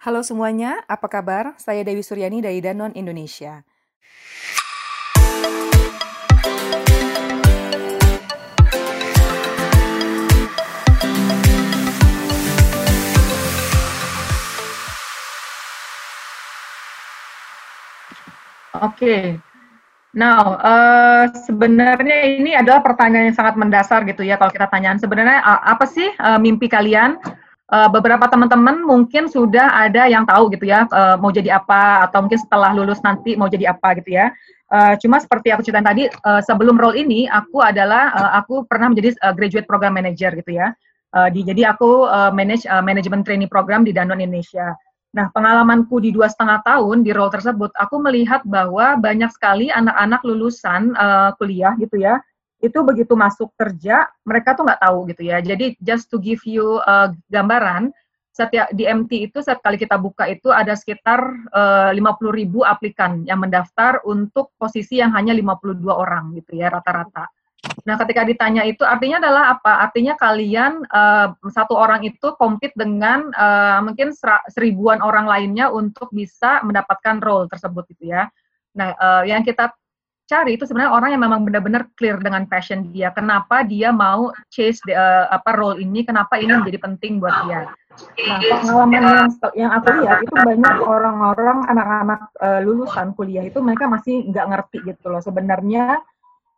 Halo semuanya, apa kabar? Saya Dewi Suryani dari Danon Indonesia. Oke. Now, uh, sebenarnya ini adalah pertanyaan yang sangat mendasar gitu ya kalau kita tanyaan sebenarnya uh, apa sih uh, mimpi kalian? Uh, beberapa teman-teman mungkin sudah ada yang tahu gitu ya uh, mau jadi apa atau mungkin setelah lulus nanti mau jadi apa gitu ya. Uh, cuma seperti aku cerita tadi uh, sebelum role ini aku adalah uh, aku pernah menjadi uh, graduate program manager gitu ya. Uh, di, jadi aku uh, manage uh, management training program di Danone Indonesia. Nah, pengalamanku di dua setengah tahun di role tersebut, aku melihat bahwa banyak sekali anak-anak lulusan uh, kuliah gitu ya, itu begitu masuk kerja, mereka tuh nggak tahu gitu ya. Jadi, just to give you uh, gambaran, setiap di MT itu setiap kali kita buka itu ada sekitar uh, 50 ribu aplikan yang mendaftar untuk posisi yang hanya 52 orang gitu ya rata-rata. Nah, ketika ditanya itu artinya adalah apa? Artinya kalian uh, satu orang itu compete dengan uh, mungkin seribuan orang lainnya untuk bisa mendapatkan role tersebut gitu ya. Nah, uh, yang kita cari itu sebenarnya orang yang memang benar-benar clear dengan passion dia. Kenapa dia mau chase the, uh, apa role ini? Kenapa ini menjadi penting buat dia? Nah, pengalaman yang yang aku lihat itu banyak orang-orang anak-anak uh, lulusan kuliah itu mereka masih nggak ngerti gitu loh. Sebenarnya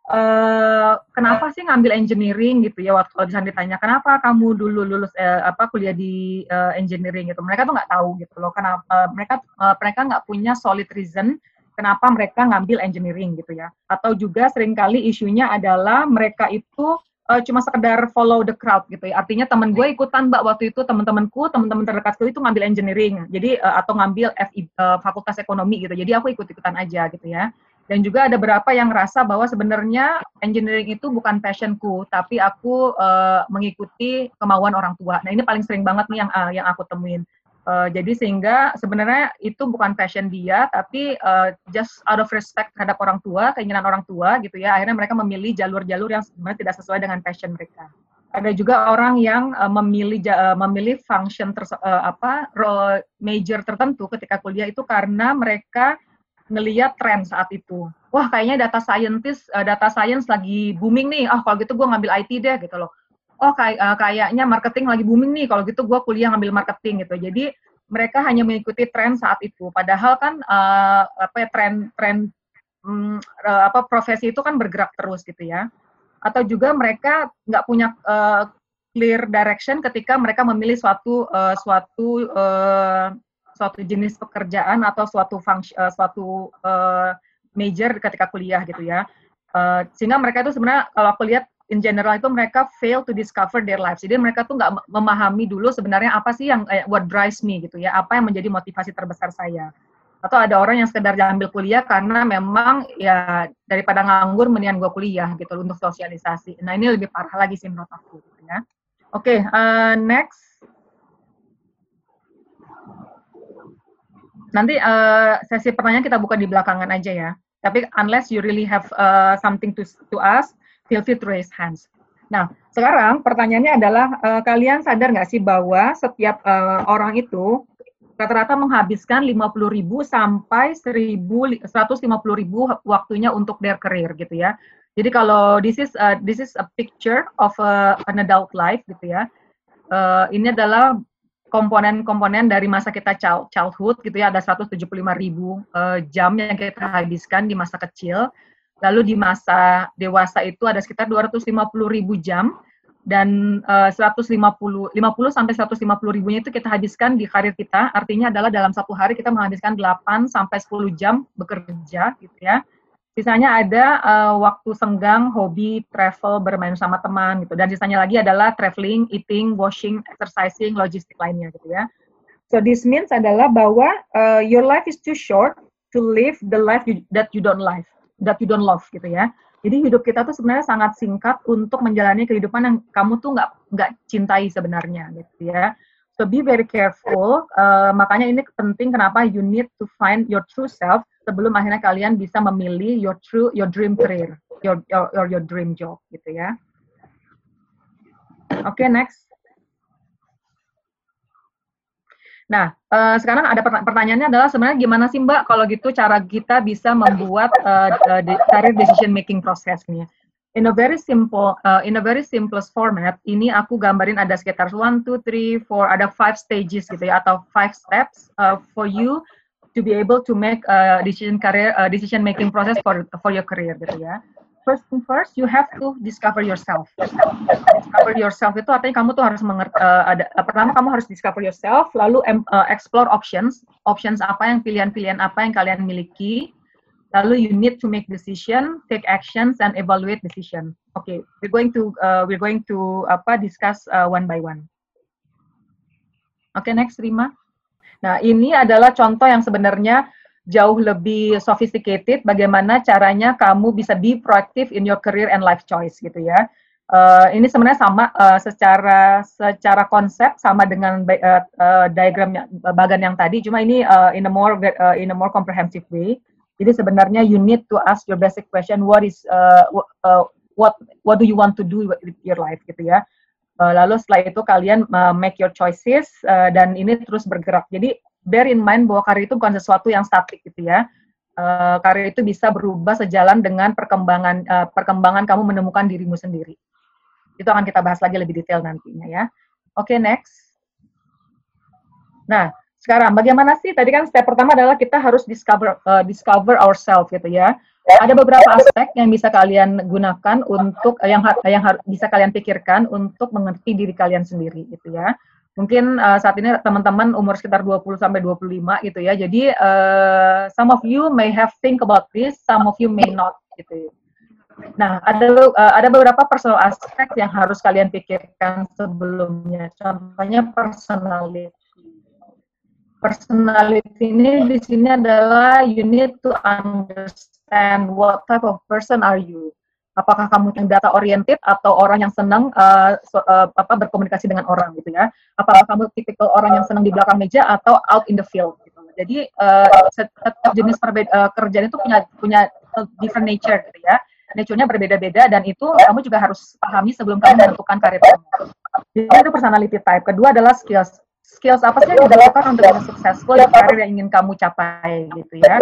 Uh, kenapa sih ngambil engineering gitu ya waktu kalau misalnya ditanya kenapa kamu dulu lulus eh, apa kuliah di uh, engineering gitu mereka tuh nggak tahu gitu loh kenapa uh, mereka uh, mereka nggak punya solid reason kenapa mereka ngambil engineering gitu ya. Atau juga sering kali isunya adalah mereka itu uh, cuma sekedar follow the crowd gitu ya. Artinya teman gue ikutan mbak waktu itu teman-temanku teman-teman terdekatku itu ngambil engineering. Jadi uh, atau ngambil FI, uh, fakultas ekonomi gitu. Jadi aku ikut-ikutan aja gitu ya. Dan juga ada beberapa yang ngerasa bahwa sebenarnya engineering itu bukan passionku, tapi aku uh, mengikuti kemauan orang tua. Nah ini paling sering banget nih yang uh, yang aku temuin. Uh, jadi sehingga sebenarnya itu bukan passion dia, tapi uh, just out of respect terhadap orang tua, keinginan orang tua gitu ya. Akhirnya mereka memilih jalur-jalur yang sebenarnya tidak sesuai dengan passion mereka. Ada juga orang yang uh, memilih uh, memilih function ter, uh, apa role major tertentu ketika kuliah itu karena mereka ngeliat tren saat itu. Wah, kayaknya data scientist, uh, data science lagi booming nih. Ah, oh, kalau gitu gue ngambil IT deh gitu loh. Oh, kayak uh, kayaknya marketing lagi booming nih. Kalau gitu gue kuliah ngambil marketing gitu. Jadi mereka hanya mengikuti tren saat itu. Padahal kan uh, apa ya tren tren um, uh, apa profesi itu kan bergerak terus gitu ya. Atau juga mereka nggak punya uh, clear direction ketika mereka memilih suatu uh, suatu uh, suatu jenis pekerjaan atau suatu function, uh, suatu uh, major ketika kuliah gitu ya. Uh, sehingga mereka itu sebenarnya kalau aku lihat in general itu mereka fail to discover their lives. Jadi mereka tuh nggak memahami dulu sebenarnya apa sih yang eh, what drives me gitu ya, apa yang menjadi motivasi terbesar saya. Atau ada orang yang sekedar ambil kuliah karena memang ya daripada nganggur mendingan gue kuliah gitu untuk sosialisasi. Nah ini lebih parah lagi sih menurut aku gitu ya. Oke, okay, uh, next. Nanti uh, sesi pertanyaan kita buka di belakangan aja ya. Tapi unless you really have uh, something to to ask, feel free to raise hands. Nah, sekarang pertanyaannya adalah uh, kalian sadar nggak sih bahwa setiap uh, orang itu rata-rata menghabiskan 50.000 sampai 1.150.000 waktunya untuk their career gitu ya. Jadi kalau this is uh, this is a picture of a, an adult life gitu ya. Uh, ini adalah komponen-komponen dari masa kita child, childhood gitu ya ada 175 ribu uh, jam yang kita habiskan di masa kecil lalu di masa dewasa itu ada sekitar 250 ribu jam dan uh, 150 50 sampai 150 ribunya itu kita habiskan di karir kita artinya adalah dalam satu hari kita menghabiskan 8 sampai 10 jam bekerja gitu ya Sisanya ada uh, waktu senggang, hobi, travel, bermain sama teman gitu. Dan sisanya lagi adalah traveling, eating, washing, exercising, logistik lainnya gitu ya. So this means adalah bahwa uh, your life is too short to live the life you, that you don't live, that you don't love gitu ya. Jadi hidup kita tuh sebenarnya sangat singkat untuk menjalani kehidupan yang kamu tuh nggak nggak cintai sebenarnya gitu ya. So be very careful. Uh, makanya ini penting kenapa you need to find your true self sebelum akhirnya kalian bisa memilih your true your dream career, your your your, dream job gitu ya. Oke, okay, next. Nah, uh, sekarang ada pertanyaannya adalah sebenarnya gimana sih Mbak kalau gitu cara kita bisa membuat uh, career decision making process nih? In a very simple, uh, in a very simplest format, ini aku gambarin ada sekitar one, two, three, four, ada five stages gitu ya atau five steps uh, for you to be able to make a decision career, uh, decision making process for for your career gitu ya first thing first you have to discover yourself. Discover yourself itu artinya kamu tuh harus mengerti uh, ada uh, pertama kamu harus discover yourself lalu um, uh, explore options options apa yang pilihan-pilihan apa yang kalian miliki lalu you need to make decision take actions and evaluate decision. Oke okay, we're going to uh, we're going to apa discuss uh, one by one. Oke okay, next Rima. Nah ini adalah contoh yang sebenarnya jauh lebih sophisticated bagaimana caranya kamu bisa be proactive in your career and life choice gitu ya. Uh, ini sebenarnya sama uh, secara secara konsep sama dengan uh, uh, diagram bagan yang tadi cuma ini uh, in a more uh, in a more comprehensive way. Jadi sebenarnya you need to ask your basic question what is uh, uh, what what do you want to do with your life gitu ya. Uh, lalu setelah itu kalian uh, make your choices uh, dan ini terus bergerak. Jadi bear in mind bahwa karir itu bukan sesuatu yang statik gitu ya. Uh, karir itu bisa berubah sejalan dengan perkembangan uh, perkembangan kamu menemukan dirimu sendiri. Itu akan kita bahas lagi lebih detail nantinya ya. Oke, okay, next. Nah, sekarang bagaimana sih? Tadi kan step pertama adalah kita harus discover uh, discover ourselves gitu ya. Ada beberapa aspek yang bisa kalian gunakan untuk yang yang bisa kalian pikirkan untuk mengerti diri kalian sendiri gitu ya mungkin uh, saat ini teman-teman umur sekitar 20 sampai 25 gitu ya. Jadi uh, some of you may have think about this, some of you may not gitu. Ya. Nah, ada uh, ada beberapa personal aspek yang harus kalian pikirkan sebelumnya. Contohnya personality. Personality ini di sini adalah you need to understand what type of person are you apakah kamu yang data oriented atau orang yang senang uh, so, uh, apa berkomunikasi dengan orang gitu ya apakah kamu tipikal orang yang senang di belakang meja atau out in the field gitu jadi uh, setiap jenis uh, kerjaan itu punya punya different nature gitu ya nature-nya berbeda-beda dan itu kamu juga harus pahami sebelum kamu menentukan karir kamu. Jadi itu personality type. Kedua adalah skills skills apa sih yang dibutuhkan untuk successful di karir yang ingin kamu capai gitu ya.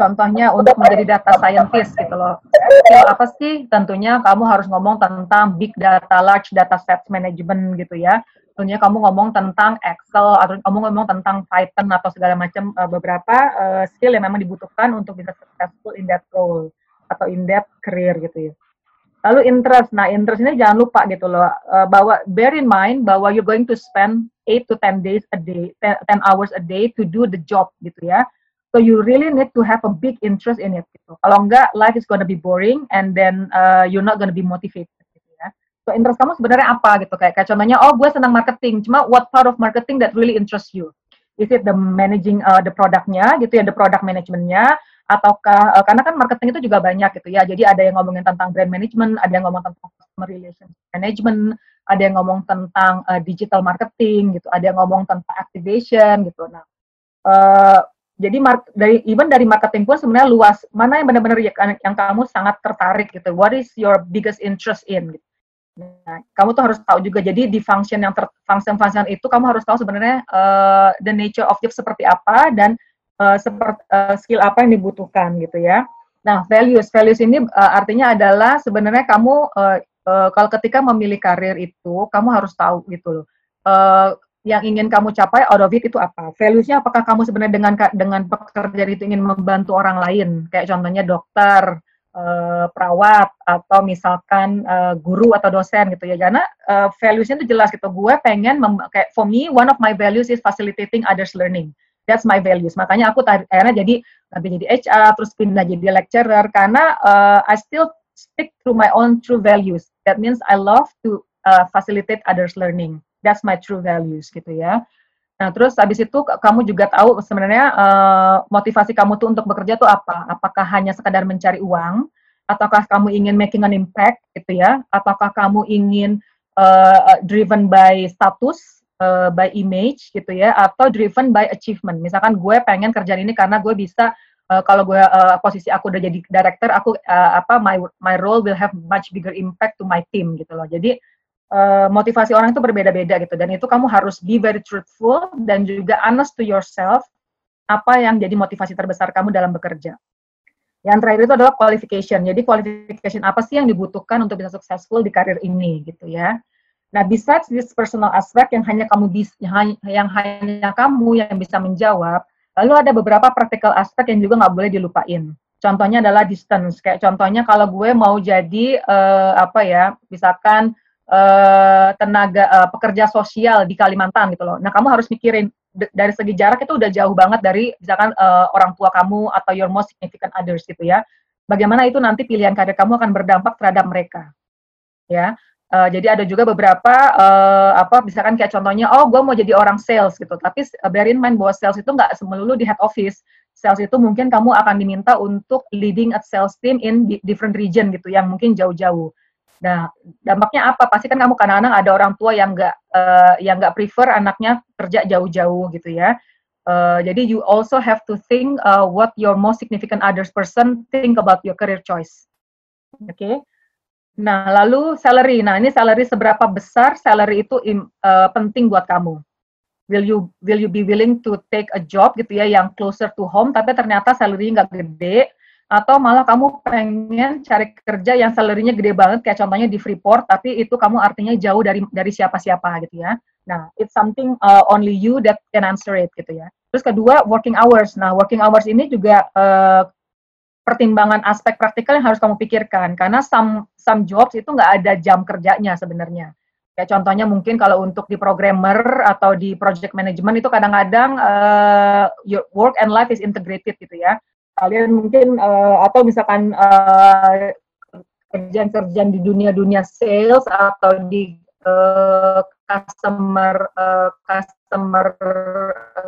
Contohnya untuk menjadi data scientist gitu loh. Skill apa sih? Tentunya kamu harus ngomong tentang big data, large data set management gitu ya. Tentunya kamu ngomong tentang Excel atau kamu ngomong tentang Python atau segala macam uh, beberapa uh, skill yang memang dibutuhkan untuk bisa successful in that role atau in that career gitu ya. Lalu interest. Nah, interest ini jangan lupa gitu loh. Uh, bahwa bear in mind bahwa you're going to spend 8 to 10 days a day, 10, 10 hours a day to do the job gitu ya. So you really need to have a big interest in it gitu. Kalau enggak, life is gonna be boring and then uh, you're not gonna be motivated gitu ya. So interest kamu sebenarnya apa gitu kayak, kayak contohnya, oh gue senang marketing, cuma what part of marketing that really interests you? Is it the managing uh, the productnya gitu ya, the product managementnya, ataukah uh, karena kan marketing itu juga banyak gitu ya. Jadi ada yang ngomongin tentang brand management, ada yang ngomong tentang customer relation management, ada yang ngomong tentang uh, digital marketing gitu, ada yang ngomong tentang activation gitu. Nah, uh, jadi mark, dari even dari marketing pun sebenarnya luas. Mana yang benar-benar yang, yang kamu sangat tertarik gitu. What is your biggest interest in? Gitu. Nah, kamu tuh harus tahu juga. Jadi di function yang function-function itu kamu harus tahu sebenarnya uh, the nature of job seperti apa dan uh, seperti uh, skill apa yang dibutuhkan gitu ya. Nah, values, values ini uh, artinya adalah sebenarnya kamu uh, uh, kalau ketika memilih karir itu kamu harus tahu gitu loh. Uh, yang ingin kamu capai out of it itu apa? Valuesnya apakah kamu sebenarnya dengan dengan pekerjaan itu ingin membantu orang lain? Kayak contohnya dokter, uh, perawat atau misalkan uh, guru atau dosen gitu ya. Karena uh, valuesnya itu jelas gitu. Gue pengen kayak for me one of my values is facilitating others learning that's my values. Makanya aku akhirnya jadi nanti jadi HR, terus pindah jadi lecturer karena uh, I still stick to my own true values. That means I love to uh, facilitate others learning. That's my true values gitu ya. Nah, terus habis itu kamu juga tahu sebenarnya uh, motivasi kamu tuh untuk bekerja tuh apa? Apakah hanya sekadar mencari uang ataukah kamu ingin making an impact gitu ya? Ataukah kamu ingin uh, driven by status uh, by image gitu ya atau driven by achievement. Misalkan gue pengen kerjaan ini karena gue bisa uh, kalau gue uh, posisi aku udah jadi director aku uh, apa my my role will have much bigger impact to my team gitu loh. Jadi uh, motivasi orang itu berbeda-beda gitu dan itu kamu harus be very truthful dan juga honest to yourself apa yang jadi motivasi terbesar kamu dalam bekerja. Yang terakhir itu adalah qualification. Jadi qualification apa sih yang dibutuhkan untuk bisa successful di karir ini gitu ya. Nah, besides this personal aspect yang hanya kamu yang hanya kamu yang bisa menjawab, lalu ada beberapa practical aspek yang juga nggak boleh dilupain. Contohnya adalah distance. Kayak contohnya kalau gue mau jadi uh, apa ya, misalkan uh, tenaga uh, pekerja sosial di Kalimantan gitu loh. Nah, kamu harus mikirin dari segi jarak itu udah jauh banget dari misalkan uh, orang tua kamu atau your most significant others gitu ya. Bagaimana itu nanti pilihan karir kamu akan berdampak terhadap mereka. Ya. Uh, jadi ada juga beberapa uh, apa misalkan kayak contohnya oh gue mau jadi orang sales gitu tapi uh, bear in mind bahwa sales itu nggak semelulu di head office sales itu mungkin kamu akan diminta untuk leading a sales team in different region gitu yang mungkin jauh-jauh Nah, dampaknya apa? Pasti kan kamu kadang-kadang ada orang tua yang nggak uh, yang nggak prefer anaknya kerja jauh-jauh gitu ya. Uh, jadi you also have to think uh, what your most significant others person think about your career choice. Oke. Okay? Nah, lalu salary. Nah, ini salary seberapa besar salary itu uh, penting buat kamu. Will you will you be willing to take a job gitu ya yang closer to home tapi ternyata salary nggak gede atau malah kamu pengen cari kerja yang salary-nya gede banget kayak contohnya di Freeport tapi itu kamu artinya jauh dari dari siapa-siapa gitu ya. Nah, it's something uh, only you that can answer it gitu ya. Terus kedua, working hours. Nah, working hours ini juga uh, pertimbangan aspek praktikal yang harus kamu pikirkan karena some some jobs itu nggak ada jam kerjanya sebenarnya. Kayak contohnya mungkin kalau untuk di programmer atau di project management itu kadang-kadang uh, your work and life is integrated gitu ya kalian mungkin uh, atau misalkan uh, kerjaan-kerjaan di dunia-dunia sales atau di uh, customer uh, customer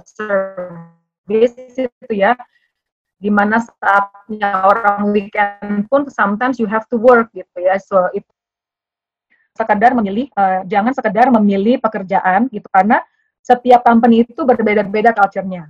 service itu ya di mana saatnya orang weekend pun sometimes you have to work gitu ya so itu sekedar memilih uh, jangan sekedar memilih pekerjaan gitu karena setiap company itu berbeda-beda culture-nya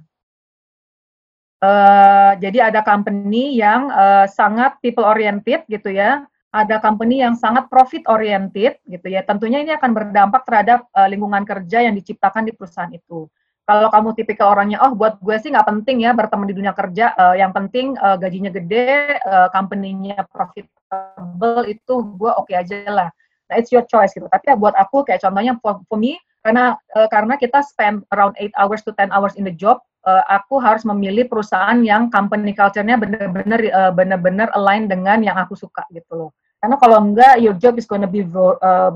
Uh, jadi ada company yang uh, sangat people oriented gitu ya, ada company yang sangat profit oriented gitu ya. Tentunya ini akan berdampak terhadap uh, lingkungan kerja yang diciptakan di perusahaan itu. Kalau kamu tipikal orangnya, oh buat gue sih nggak penting ya berteman di dunia kerja, uh, yang penting uh, gajinya gede, uh, company-nya profitable itu gue oke okay aja lah. Nah it's your choice gitu. Tapi ya buat aku kayak contohnya for, for me karena uh, karena kita spend around 8 hours to 10 hours in the job, uh, aku harus memilih perusahaan yang company culture-nya benar-benar uh, benar-benar align dengan yang aku suka gitu loh. Karena kalau enggak, your job is gonna be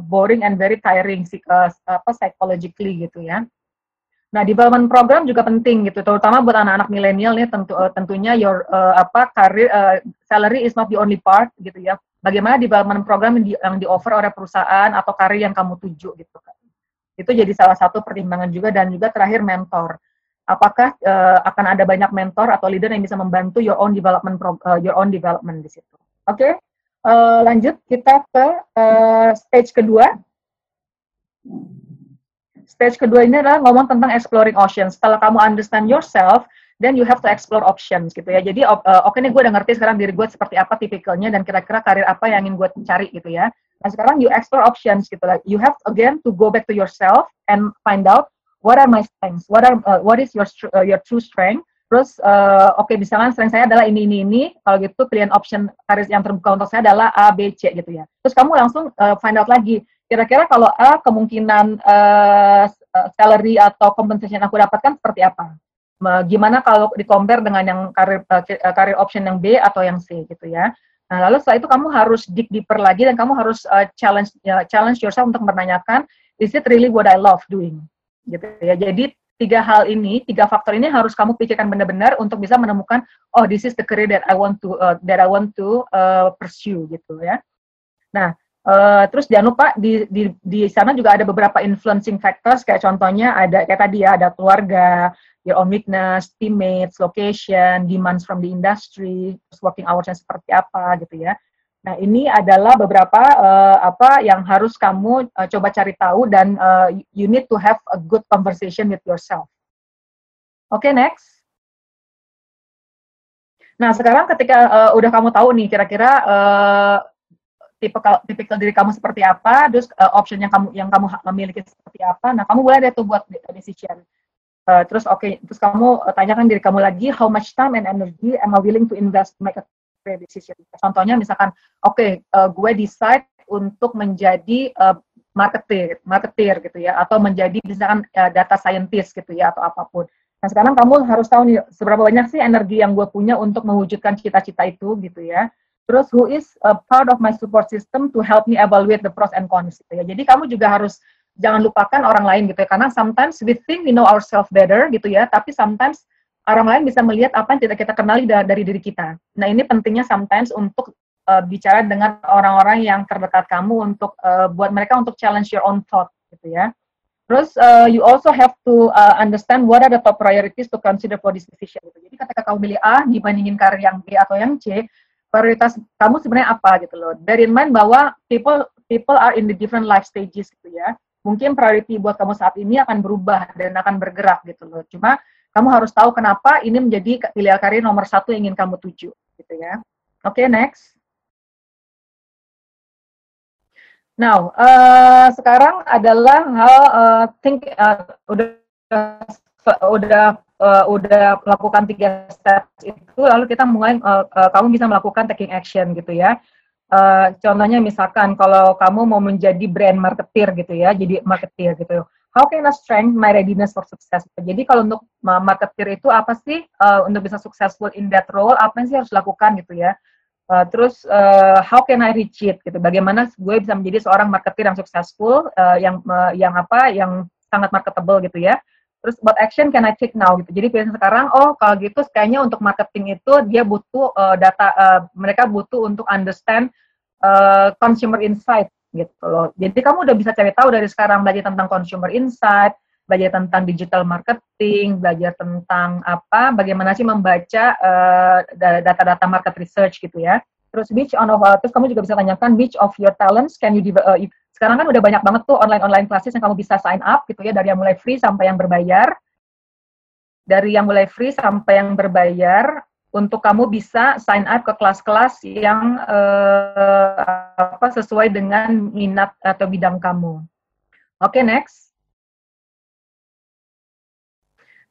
boring and very tiring uh, apa psychologically gitu ya. Nah, development program juga penting gitu, terutama buat anak-anak milenial nih tentu uh, tentunya your uh, apa karir uh, salary is not the only part gitu ya. Bagaimana development program yang di, yang di offer oleh perusahaan atau karir yang kamu tuju gitu kan. Itu jadi salah satu pertimbangan juga dan juga terakhir mentor apakah uh, akan ada banyak mentor atau leader yang bisa membantu your own development pro, uh, your own development di situ. Oke, okay? uh, lanjut kita ke uh, stage kedua. Stage kedua ini adalah ngomong tentang exploring options. Setelah kamu understand yourself, then you have to explore options gitu ya. Jadi uh, oke okay nih gue udah ngerti sekarang diri gue seperti apa tipikalnya dan kira-kira karir apa yang ingin gue cari gitu ya. Nah sekarang you explore options gitu lah. You have again to go back to yourself and find out what are my strengths, what are uh, what is your uh, your true strength. Terus uh, oke okay, misalkan strength saya adalah ini ini ini, kalau gitu pilihan option karir yang terbuka untuk saya adalah A, B, C gitu ya. Terus kamu langsung uh, find out lagi, kira-kira kalau A kemungkinan uh, salary atau compensation yang aku dapatkan seperti apa? Gimana kalau di compare dengan yang karir uh, karir option yang B atau yang C gitu ya. Nah, lalu setelah itu kamu harus dig deeper lagi dan kamu harus uh, challenge uh, challenge yourself untuk menanyakan is it really what I love doing? gitu ya. Jadi tiga hal ini, tiga faktor ini harus kamu pikirkan benar-benar untuk bisa menemukan oh this is the career that I want to uh, that I want to uh, pursue gitu ya. Nah, uh, terus jangan lupa di, di di sana juga ada beberapa influencing factors kayak contohnya ada kayak tadi ya ada keluarga, your own weakness, teammates, location, demands from the industry, working hoursnya seperti apa gitu ya. Nah, ini adalah beberapa uh, apa yang harus kamu uh, coba cari tahu dan uh, you need to have a good conversation with yourself. Oke, okay, next. Nah, sekarang ketika uh, udah kamu tahu nih kira-kira uh, tipikal tipikal diri kamu seperti apa, terus uh, option yang kamu yang kamu miliki seperti apa. Nah, kamu boleh deh tuh buat decision. Uh, terus oke, okay, terus kamu uh, tanyakan diri kamu lagi, how much time and energy am I willing to invest to make a decision. Contohnya misalkan, oke, okay, uh, gue decide untuk menjadi uh, marketer, marketer gitu ya, atau menjadi misalkan uh, data scientist gitu ya, atau apa pun. Nah sekarang kamu harus tahu nih seberapa banyak sih energi yang gue punya untuk mewujudkan cita-cita itu gitu ya. Terus who is a part of my support system to help me evaluate the pros and cons gitu ya. Jadi kamu juga harus jangan lupakan orang lain gitu ya karena sometimes we think we know ourselves better gitu ya, tapi sometimes orang lain bisa melihat apa yang tidak kita kenali dari, dari diri kita. Nah ini pentingnya sometimes untuk uh, bicara dengan orang-orang yang terdekat kamu untuk uh, buat mereka untuk challenge your own thought gitu ya. Terus uh, you also have to uh, understand what are the top priorities to consider for this decision. Gitu. Jadi ketika kamu pilih A dibandingin karir yang B atau yang C, prioritas kamu sebenarnya apa gitu loh. Bear in mind bahwa people people are in the different life stages gitu ya. Mungkin priority buat kamu saat ini akan berubah dan akan bergerak gitu loh. Cuma kamu harus tahu kenapa ini menjadi pilihan karir nomor satu yang ingin kamu tuju gitu ya. Oke, okay, next. Now, uh, sekarang adalah hal uh, think uh, udah udah uh, udah melakukan tiga steps itu, lalu kita mulai uh, uh, kamu bisa melakukan taking action gitu ya. Uh, contohnya misalkan kalau kamu mau menjadi brand marketer gitu ya, jadi marketer gitu. How can I strengthen my readiness for success? Jadi kalau untuk marketer itu apa sih uh, untuk bisa successful in that role? Apa sih harus lakukan gitu ya? Uh, terus uh, how can I reach it gitu? Bagaimana gue bisa menjadi seorang marketer yang successful, uh, yang uh, yang apa, yang sangat marketable gitu ya? Terus what action can I take now gitu? Jadi biasanya sekarang, oh kalau gitu kayaknya untuk marketing itu dia butuh uh, data, uh, mereka butuh untuk understand uh, consumer insight gitu loh. Jadi kamu udah bisa cari tahu dari sekarang belajar tentang consumer insight, belajar tentang digital marketing, belajar tentang apa, bagaimana sih membaca uh, data-data market research gitu ya. Terus which on of, uh, terus kamu juga bisa tanyakan which of your talents can you uh, sekarang kan udah banyak banget tuh online-online classes yang kamu bisa sign up gitu ya dari yang mulai free sampai yang berbayar. Dari yang mulai free sampai yang berbayar untuk kamu bisa sign up ke kelas-kelas yang uh, apa sesuai dengan minat atau bidang kamu. Oke, okay, next.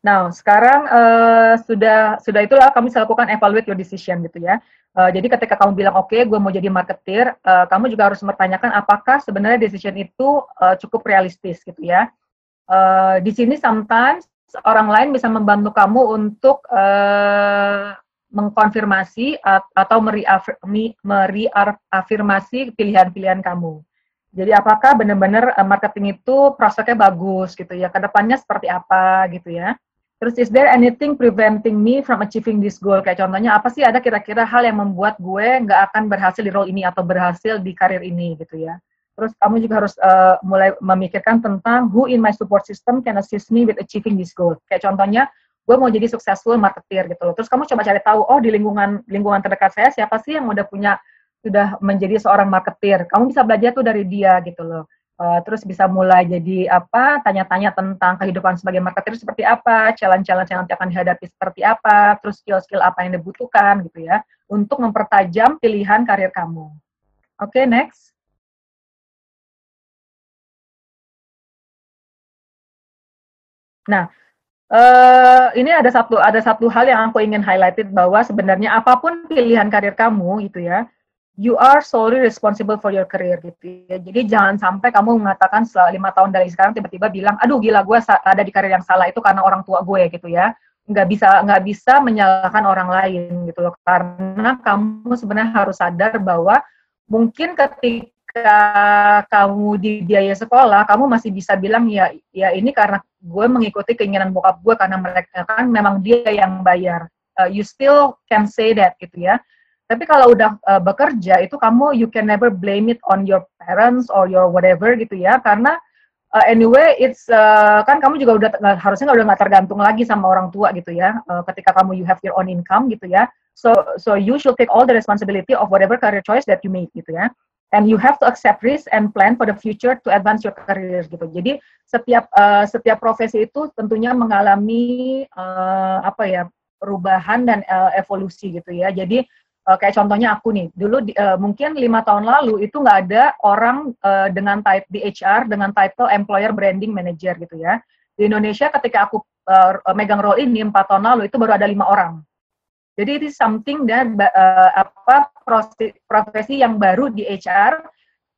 Nah, sekarang uh, sudah sudah itulah kami bisa lakukan evaluate your decision gitu ya. Uh, jadi ketika kamu bilang oke, okay, gue mau jadi marketer, uh, kamu juga harus mempertanyakan apakah sebenarnya decision itu uh, cukup realistis gitu ya. Uh, di sini sometimes orang lain bisa membantu kamu untuk uh, mengkonfirmasi atau meriafirmasi pilihan-pilihan kamu. Jadi apakah benar-benar marketing itu prospeknya bagus gitu ya, ke depannya seperti apa gitu ya. Terus is there anything preventing me from achieving this goal? Kayak contohnya apa sih ada kira-kira hal yang membuat gue nggak akan berhasil di role ini atau berhasil di karir ini gitu ya. Terus kamu juga harus uh, mulai memikirkan tentang who in my support system can assist me with achieving this goal. Kayak contohnya gue mau jadi successful marketer gitu loh. Terus kamu coba cari tahu, oh di lingkungan lingkungan terdekat saya siapa sih yang udah punya sudah menjadi seorang marketer. Kamu bisa belajar tuh dari dia gitu loh uh, terus bisa mulai jadi apa tanya-tanya tentang kehidupan sebagai marketer seperti apa, challenge-challenge yang nanti akan dihadapi seperti apa, terus skill-skill apa yang dibutuhkan gitu ya untuk mempertajam pilihan karir kamu. Oke, okay, next. Nah, uh, ini ada satu ada satu hal yang aku ingin highlighted bahwa sebenarnya apa pun pilihan karir kamu gitu ya, you are solely responsible for your career gitu ya. Jadi jangan sampai kamu mengatakan setelah lima tahun dari sekarang tiba-tiba bilang, aduh gila gue ada di karir yang salah itu karena orang tua gue gitu ya. Nggak bisa nggak bisa menyalahkan orang lain gitu loh. Karena kamu sebenarnya harus sadar bahwa mungkin ketika kamu di biaya sekolah, kamu masih bisa bilang ya ya ini karena gue mengikuti keinginan bokap gue karena mereka kan memang dia yang bayar. Uh, you still can say that gitu ya tapi kalau udah uh, bekerja itu kamu you can never blame it on your parents or your whatever gitu ya. Karena uh, anyway it's uh, kan kamu juga udah harusnya udah nggak tergantung lagi sama orang tua gitu ya. Uh, ketika kamu you have your own income gitu ya. So so you should take all the responsibility of whatever career choice that you make gitu ya. And you have to accept risk and plan for the future to advance your career gitu. Jadi setiap uh, setiap profesi itu tentunya mengalami uh, apa ya perubahan dan uh, evolusi gitu ya. Jadi Uh, kayak contohnya aku nih, dulu uh, mungkin lima tahun lalu itu nggak ada orang uh, dengan type di HR dengan title employer branding manager gitu ya. Di Indonesia ketika aku uh, megang role ini empat tahun lalu itu baru ada lima orang. Jadi itu something dan uh, apa profesi, yang baru di HR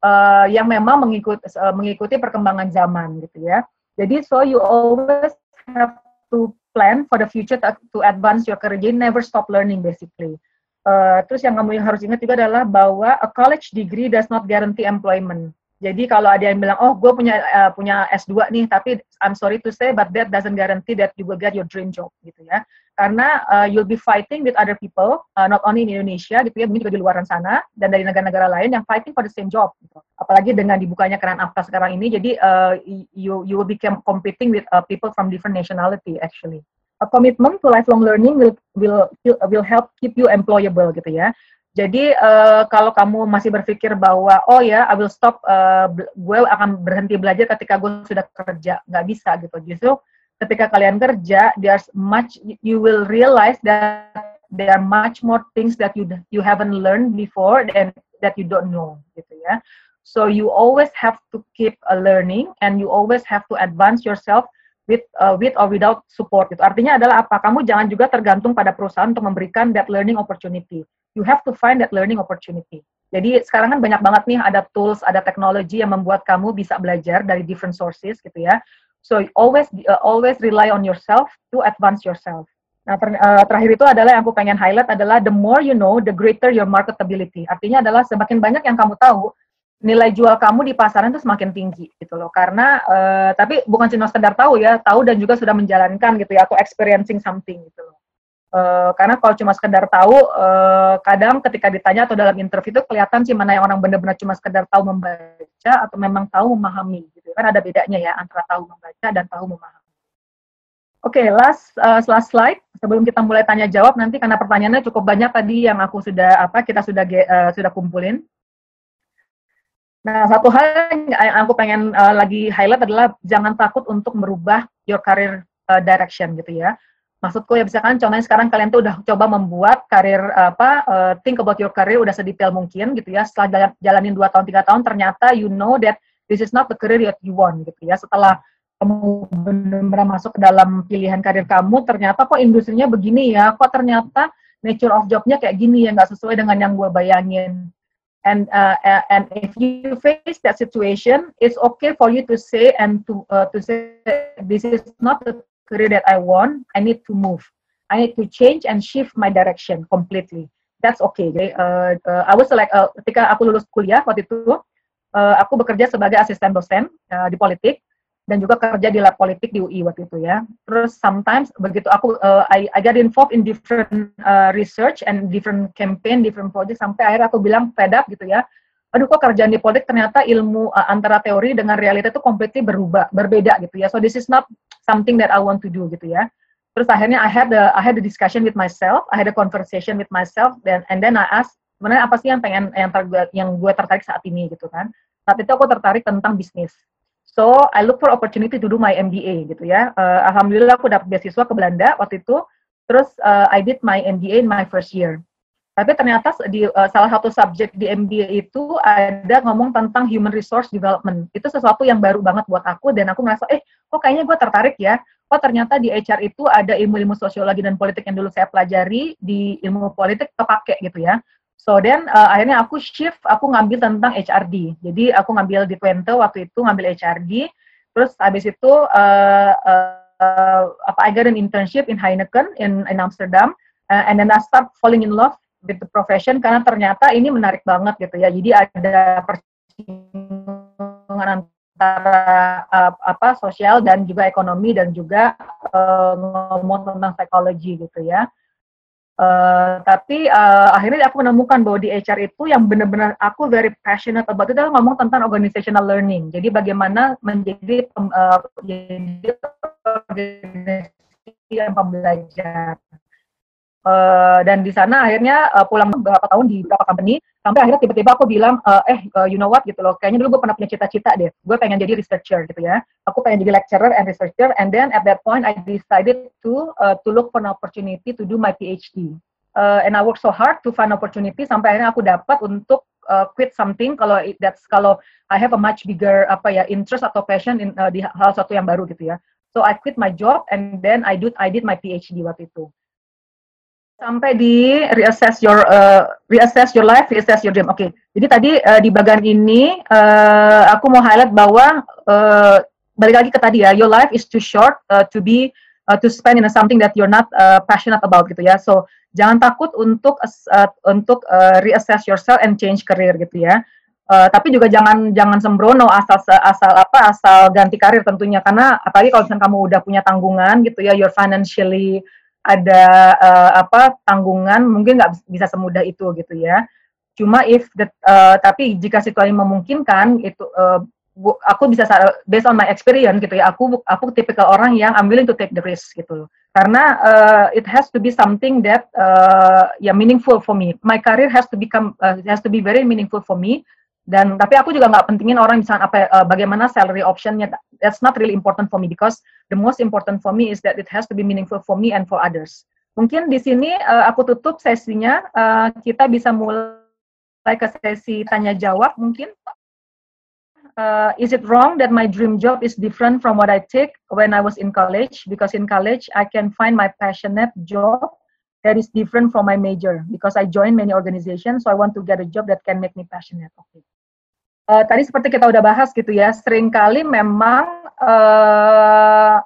uh, yang memang mengikut, uh, mengikuti perkembangan zaman gitu ya. Jadi so you always have to plan for the future to, to advance your career. Jadi never stop learning basically. Uh, terus yang kamu harus ingat juga adalah bahwa a college degree does not guarantee employment. Jadi kalau ada yang bilang, oh gue punya uh, punya S2 nih, tapi I'm sorry to say, but that doesn't guarantee that you will get your dream job, gitu ya. Karena uh, you'll be fighting with other people, uh, not only in Indonesia, gitu ya, mungkin juga di luar sana, dan dari negara-negara lain yang fighting for the same job. Gitu. Apalagi dengan dibukanya keran apa sekarang ini, jadi uh, you you will become competing with uh, people from different nationality actually a commitment to lifelong learning will will will help keep you employable gitu ya. Jadi uh, kalau kamu masih berpikir bahwa oh ya I will stop, uh, gue akan berhenti belajar ketika gue sudah kerja, nggak bisa gitu. Justru ketika kalian kerja, there's much you will realize that there are much more things that you you haven't learned before and that you don't know gitu ya. So you always have to keep a learning and you always have to advance yourself with uh, with or without support itu. Artinya adalah apa? Kamu jangan juga tergantung pada perusahaan untuk memberikan that learning opportunity. You have to find that learning opportunity. Jadi sekarang kan banyak banget nih ada tools, ada teknologi yang membuat kamu bisa belajar dari different sources gitu ya. So always uh, always rely on yourself to advance yourself. Nah ter, uh, terakhir itu adalah yang aku pengen highlight adalah the more you know, the greater your marketability. Artinya adalah semakin banyak yang kamu tahu, nilai jual kamu di pasaran itu semakin tinggi gitu loh. Karena uh, tapi bukan cuma sekedar tahu ya tahu dan juga sudah menjalankan gitu ya atau experiencing something gitu loh. Uh, karena kalau cuma sekedar tahu uh, kadang ketika ditanya atau dalam interview itu kelihatan sih mana yang orang benar-benar cuma sekedar tahu membaca atau memang tahu memahami gitu kan ada bedanya ya antara tahu membaca dan tahu memahami. Oke, okay, last uh, last slide. Sebelum kita mulai tanya jawab nanti karena pertanyaannya cukup banyak tadi yang aku sudah apa kita sudah uh, sudah kumpulin. Nah, satu hal yang aku pengen uh, lagi highlight adalah jangan takut untuk merubah your career uh, direction gitu ya. Maksudku ya misalkan contohnya sekarang kalian tuh udah coba membuat karir apa uh, think about your career udah sedetail mungkin gitu ya. Setelah jalanin 2 tahun 3 tahun ternyata you know that this is not the career that you want gitu ya. Setelah kamu benar-benar masuk ke dalam pilihan karir kamu ternyata kok industrinya begini ya. Kok ternyata nature of jobnya kayak gini ya nggak sesuai dengan yang gue bayangin and uh, and if you face that situation it's okay for you to say and to uh, to say this is not the career that i want. I need to move. I need to change and shift my direction completely. That's okay jadi uh, uh, i was like uh, ketika aku lulus kuliah waktu itu uh, aku bekerja sebagai asisten dosen uh, di politik dan juga kerja di lab politik di UI waktu itu ya. Terus sometimes begitu aku uh, I, I got involved in different uh, research and different campaign, different project sampai akhirnya aku bilang fed up gitu ya. Aduh kok kerjaan di politik ternyata ilmu uh, antara teori dengan realita itu completely berubah, berbeda gitu ya. So this is not something that I want to do gitu ya. Terus akhirnya I had the I had the discussion with myself, I had a conversation with myself dan and then I ask sebenarnya apa sih yang pengen yang ter, yang gue tertarik saat ini gitu kan. Saat itu aku tertarik tentang bisnis So I look for opportunity to do my MBA gitu ya. Uh, Alhamdulillah aku dapat beasiswa ke Belanda waktu itu. Terus uh, I did my MBA in my first year. Tapi ternyata di uh, salah satu subjek di MBA itu ada ngomong tentang human resource development. Itu sesuatu yang baru banget buat aku dan aku merasa eh kok kayaknya gue tertarik ya. Oh ternyata di HR itu ada ilmu-ilmu sosiologi dan politik yang dulu saya pelajari di ilmu politik kepake gitu ya. So then uh, akhirnya aku shift, aku ngambil tentang HRD. Jadi aku ngambil di Twente waktu itu ngambil HRD. Terus habis itu uh, uh, apa I got an internship in Heineken in in Amsterdam uh, and then I start falling in love with the profession karena ternyata ini menarik banget gitu ya. Jadi ada persinggungan antara uh, apa sosial dan juga ekonomi dan juga uh, ngomong tentang psikologi gitu ya. Uh, tapi uh, akhirnya aku menemukan bahwa di HR itu yang benar-benar aku very passionate about itu adalah ngomong tentang organizational learning. Jadi bagaimana menjadi uh, organisasi yang pembelajar. Uh, dan di sana akhirnya uh, pulang beberapa tahun di beberapa company sampai akhirnya tiba-tiba aku bilang uh, eh uh, you know what? Gitu loh. Kayaknya dulu gue pernah punya cita-cita deh. Gue pengen jadi researcher gitu ya. Aku pengen jadi lecturer and researcher and then at that point I decided to uh, to look for an opportunity to do my PhD uh, and I work so hard to find opportunity sampai akhirnya aku dapat untuk uh, quit something kalau that's kalau I have a much bigger apa ya interest atau passion in, uh, di hal satu yang baru gitu ya. So I quit my job and then I did I did my PhD waktu itu sampai di reassess your uh, reassess your life, reassess your dream. Oke, okay. jadi tadi uh, di bagian ini uh, aku mau highlight bahwa uh, balik lagi ke tadi ya, your life is too short uh, to be uh, to spend in something that you're not uh, passionate about gitu ya. So jangan takut untuk uh, untuk uh, reassess yourself and change career gitu ya. Uh, tapi juga jangan jangan sembrono asal asal apa asal ganti karir tentunya karena apalagi kalau misalnya kamu udah punya tanggungan gitu ya, you're financially ada uh, apa tanggungan mungkin nggak bisa semudah itu gitu ya. Cuma if the, uh, tapi jika situasi memungkinkan itu uh, bu, aku bisa based on my experience gitu ya. Aku aku tipikal orang yang I'm willing to take the risk gitu. Karena uh, it has to be something that uh, ya yeah, meaningful for me. My career has to become uh, has to be very meaningful for me dan tapi aku juga nggak pentingin orang misalnya apa uh, bagaimana salary optionnya. That's not really important for me because the most important for me is that it has to be meaningful for me and for others. Mungkin di sini uh, aku tutup sesinya. Uh, kita bisa mulai ke sesi tanya jawab mungkin. Uh, is it wrong that my dream job is different from what I take when I was in college? Because in college I can find my passionate job that is different from my major because I join many organizations so I want to get a job that can make me passionate. Okay. Uh, tadi seperti kita udah bahas gitu ya, sering kali memang uh,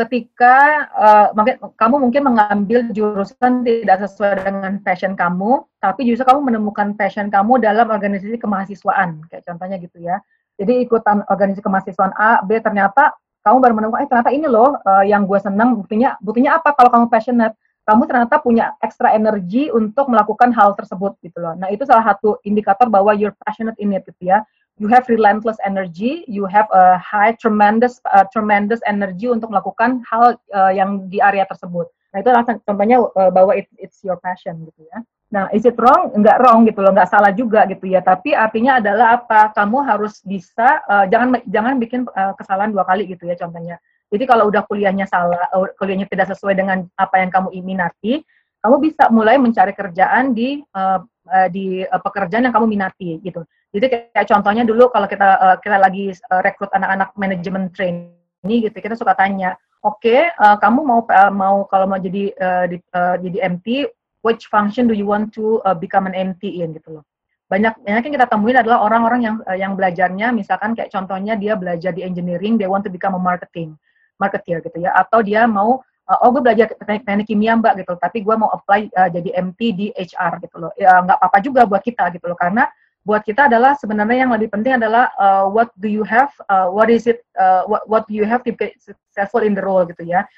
ketika uh, kamu mungkin mengambil jurusan tidak sesuai dengan passion kamu, tapi justru kamu menemukan passion kamu dalam organisasi kemahasiswaan, kayak contohnya gitu ya. Jadi ikutan organisasi kemahasiswaan A, B, ternyata kamu baru menemukan, eh ternyata ini loh uh, yang gue senang, buktinya, buktinya apa kalau kamu passionate? Kamu ternyata punya ekstra energi untuk melakukan hal tersebut gitu loh. Nah, itu salah satu indikator bahwa you're passionate in it gitu ya. You have relentless energy, you have a high tremendous uh, tremendous energy untuk melakukan hal uh, yang di area tersebut. Nah, itu contohnya uh, bahwa it, it's your passion gitu ya. Nah, is it wrong? Enggak wrong gitu loh, enggak salah juga gitu ya. Tapi artinya adalah apa? Kamu harus bisa uh, jangan jangan bikin uh, kesalahan dua kali gitu ya contohnya jadi kalau udah kuliahnya salah, eh, kuliahnya tidak sesuai dengan apa yang kamu minati, kamu bisa mulai mencari kerjaan di uh, di pekerjaan yang kamu minati gitu. Jadi kayak contohnya dulu kalau kita uh, kita lagi rekrut anak-anak manajemen trainee gitu, kita suka tanya, oke, okay, uh, kamu mau uh, mau kalau mau jadi uh, di, uh, jadi MT, which function do you want to uh, become an MT in? Gitu loh. Banyak banyak yang kita temuin adalah orang-orang yang yang belajarnya misalkan kayak contohnya dia belajar di engineering they want to become a marketing marketer gitu ya. Atau dia mau uh, oh gue belajar teknik, teknik kimia mbak gitu. Tapi gue mau apply uh, jadi MT di HR gitu loh. Ya nggak apa-apa juga buat kita gitu loh. Karena buat kita adalah sebenarnya yang lebih penting adalah uh, what do you have uh, what is it uh, what what do you have to be successful in the role gitu ya.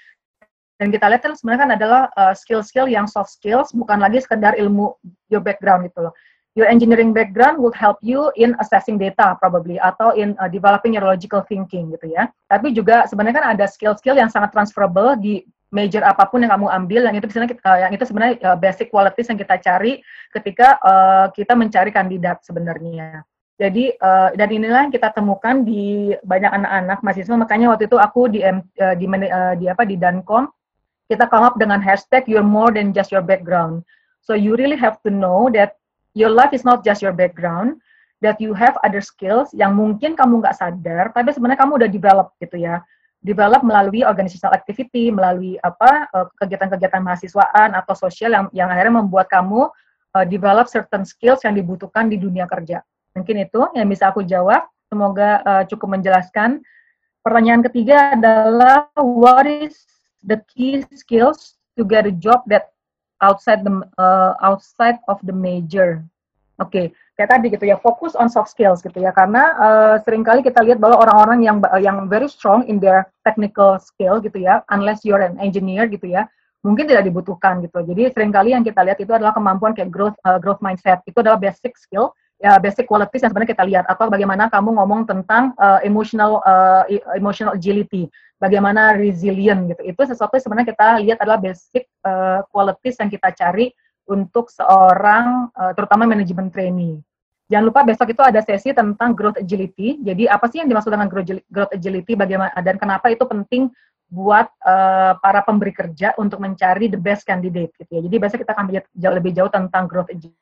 Dan kita lihat kan sebenarnya kan adalah skill-skill uh, yang soft skills bukan lagi sekedar ilmu your background gitu loh your engineering background will help you in assessing data probably atau in uh, developing your logical thinking gitu ya. Tapi juga sebenarnya kan ada skill-skill yang sangat transferable di major apa pun yang kamu ambil yang itu sebenarnya uh, yang itu sebenarnya uh, basic qualities yang kita cari ketika uh, kita mencari kandidat sebenarnya. Jadi uh, dan inilah yang kita temukan di banyak anak-anak mahasiswa makanya waktu itu aku di uh, di, uh, di apa di Dancom kita come up dengan hashtag you're more than just your background. So you really have to know that your life is not just your background, that you have other skills yang mungkin kamu nggak sadar, tapi sebenarnya kamu udah develop gitu ya. Develop melalui organizational activity, melalui apa eh, kegiatan-kegiatan mahasiswaan atau sosial yang yang akhirnya membuat kamu uh, develop certain skills yang dibutuhkan di dunia kerja. Mungkin itu yang bisa aku jawab. Semoga uh, cukup menjelaskan. Pertanyaan ketiga adalah what is the key skills to get a job that outside the uh, outside of the major. Oke, okay. kayak tadi gitu ya, fokus on soft skills gitu ya, karena uh, sering kali kita lihat bahwa orang-orang yang yang very strong in their technical skill gitu ya, unless you're an engineer gitu ya, mungkin tidak dibutuhkan gitu. Jadi sering kali yang kita lihat itu adalah kemampuan kayak growth uh, growth mindset, itu adalah basic skill ya basic qualities yang sebenarnya kita lihat atau bagaimana kamu ngomong tentang uh, emotional uh, emotional agility bagaimana resilient gitu. Itu sesuatu yang sebenarnya kita lihat adalah basic uh, qualities yang kita cari untuk seorang uh, terutama manajemen trainee. Jangan lupa besok itu ada sesi tentang growth agility. Jadi apa sih yang dimaksud dengan growth agility bagaimana dan kenapa itu penting buat uh, para pemberi kerja untuk mencari the best candidate gitu ya. Jadi biasanya kita akan jauh lebih jauh tentang growth agent.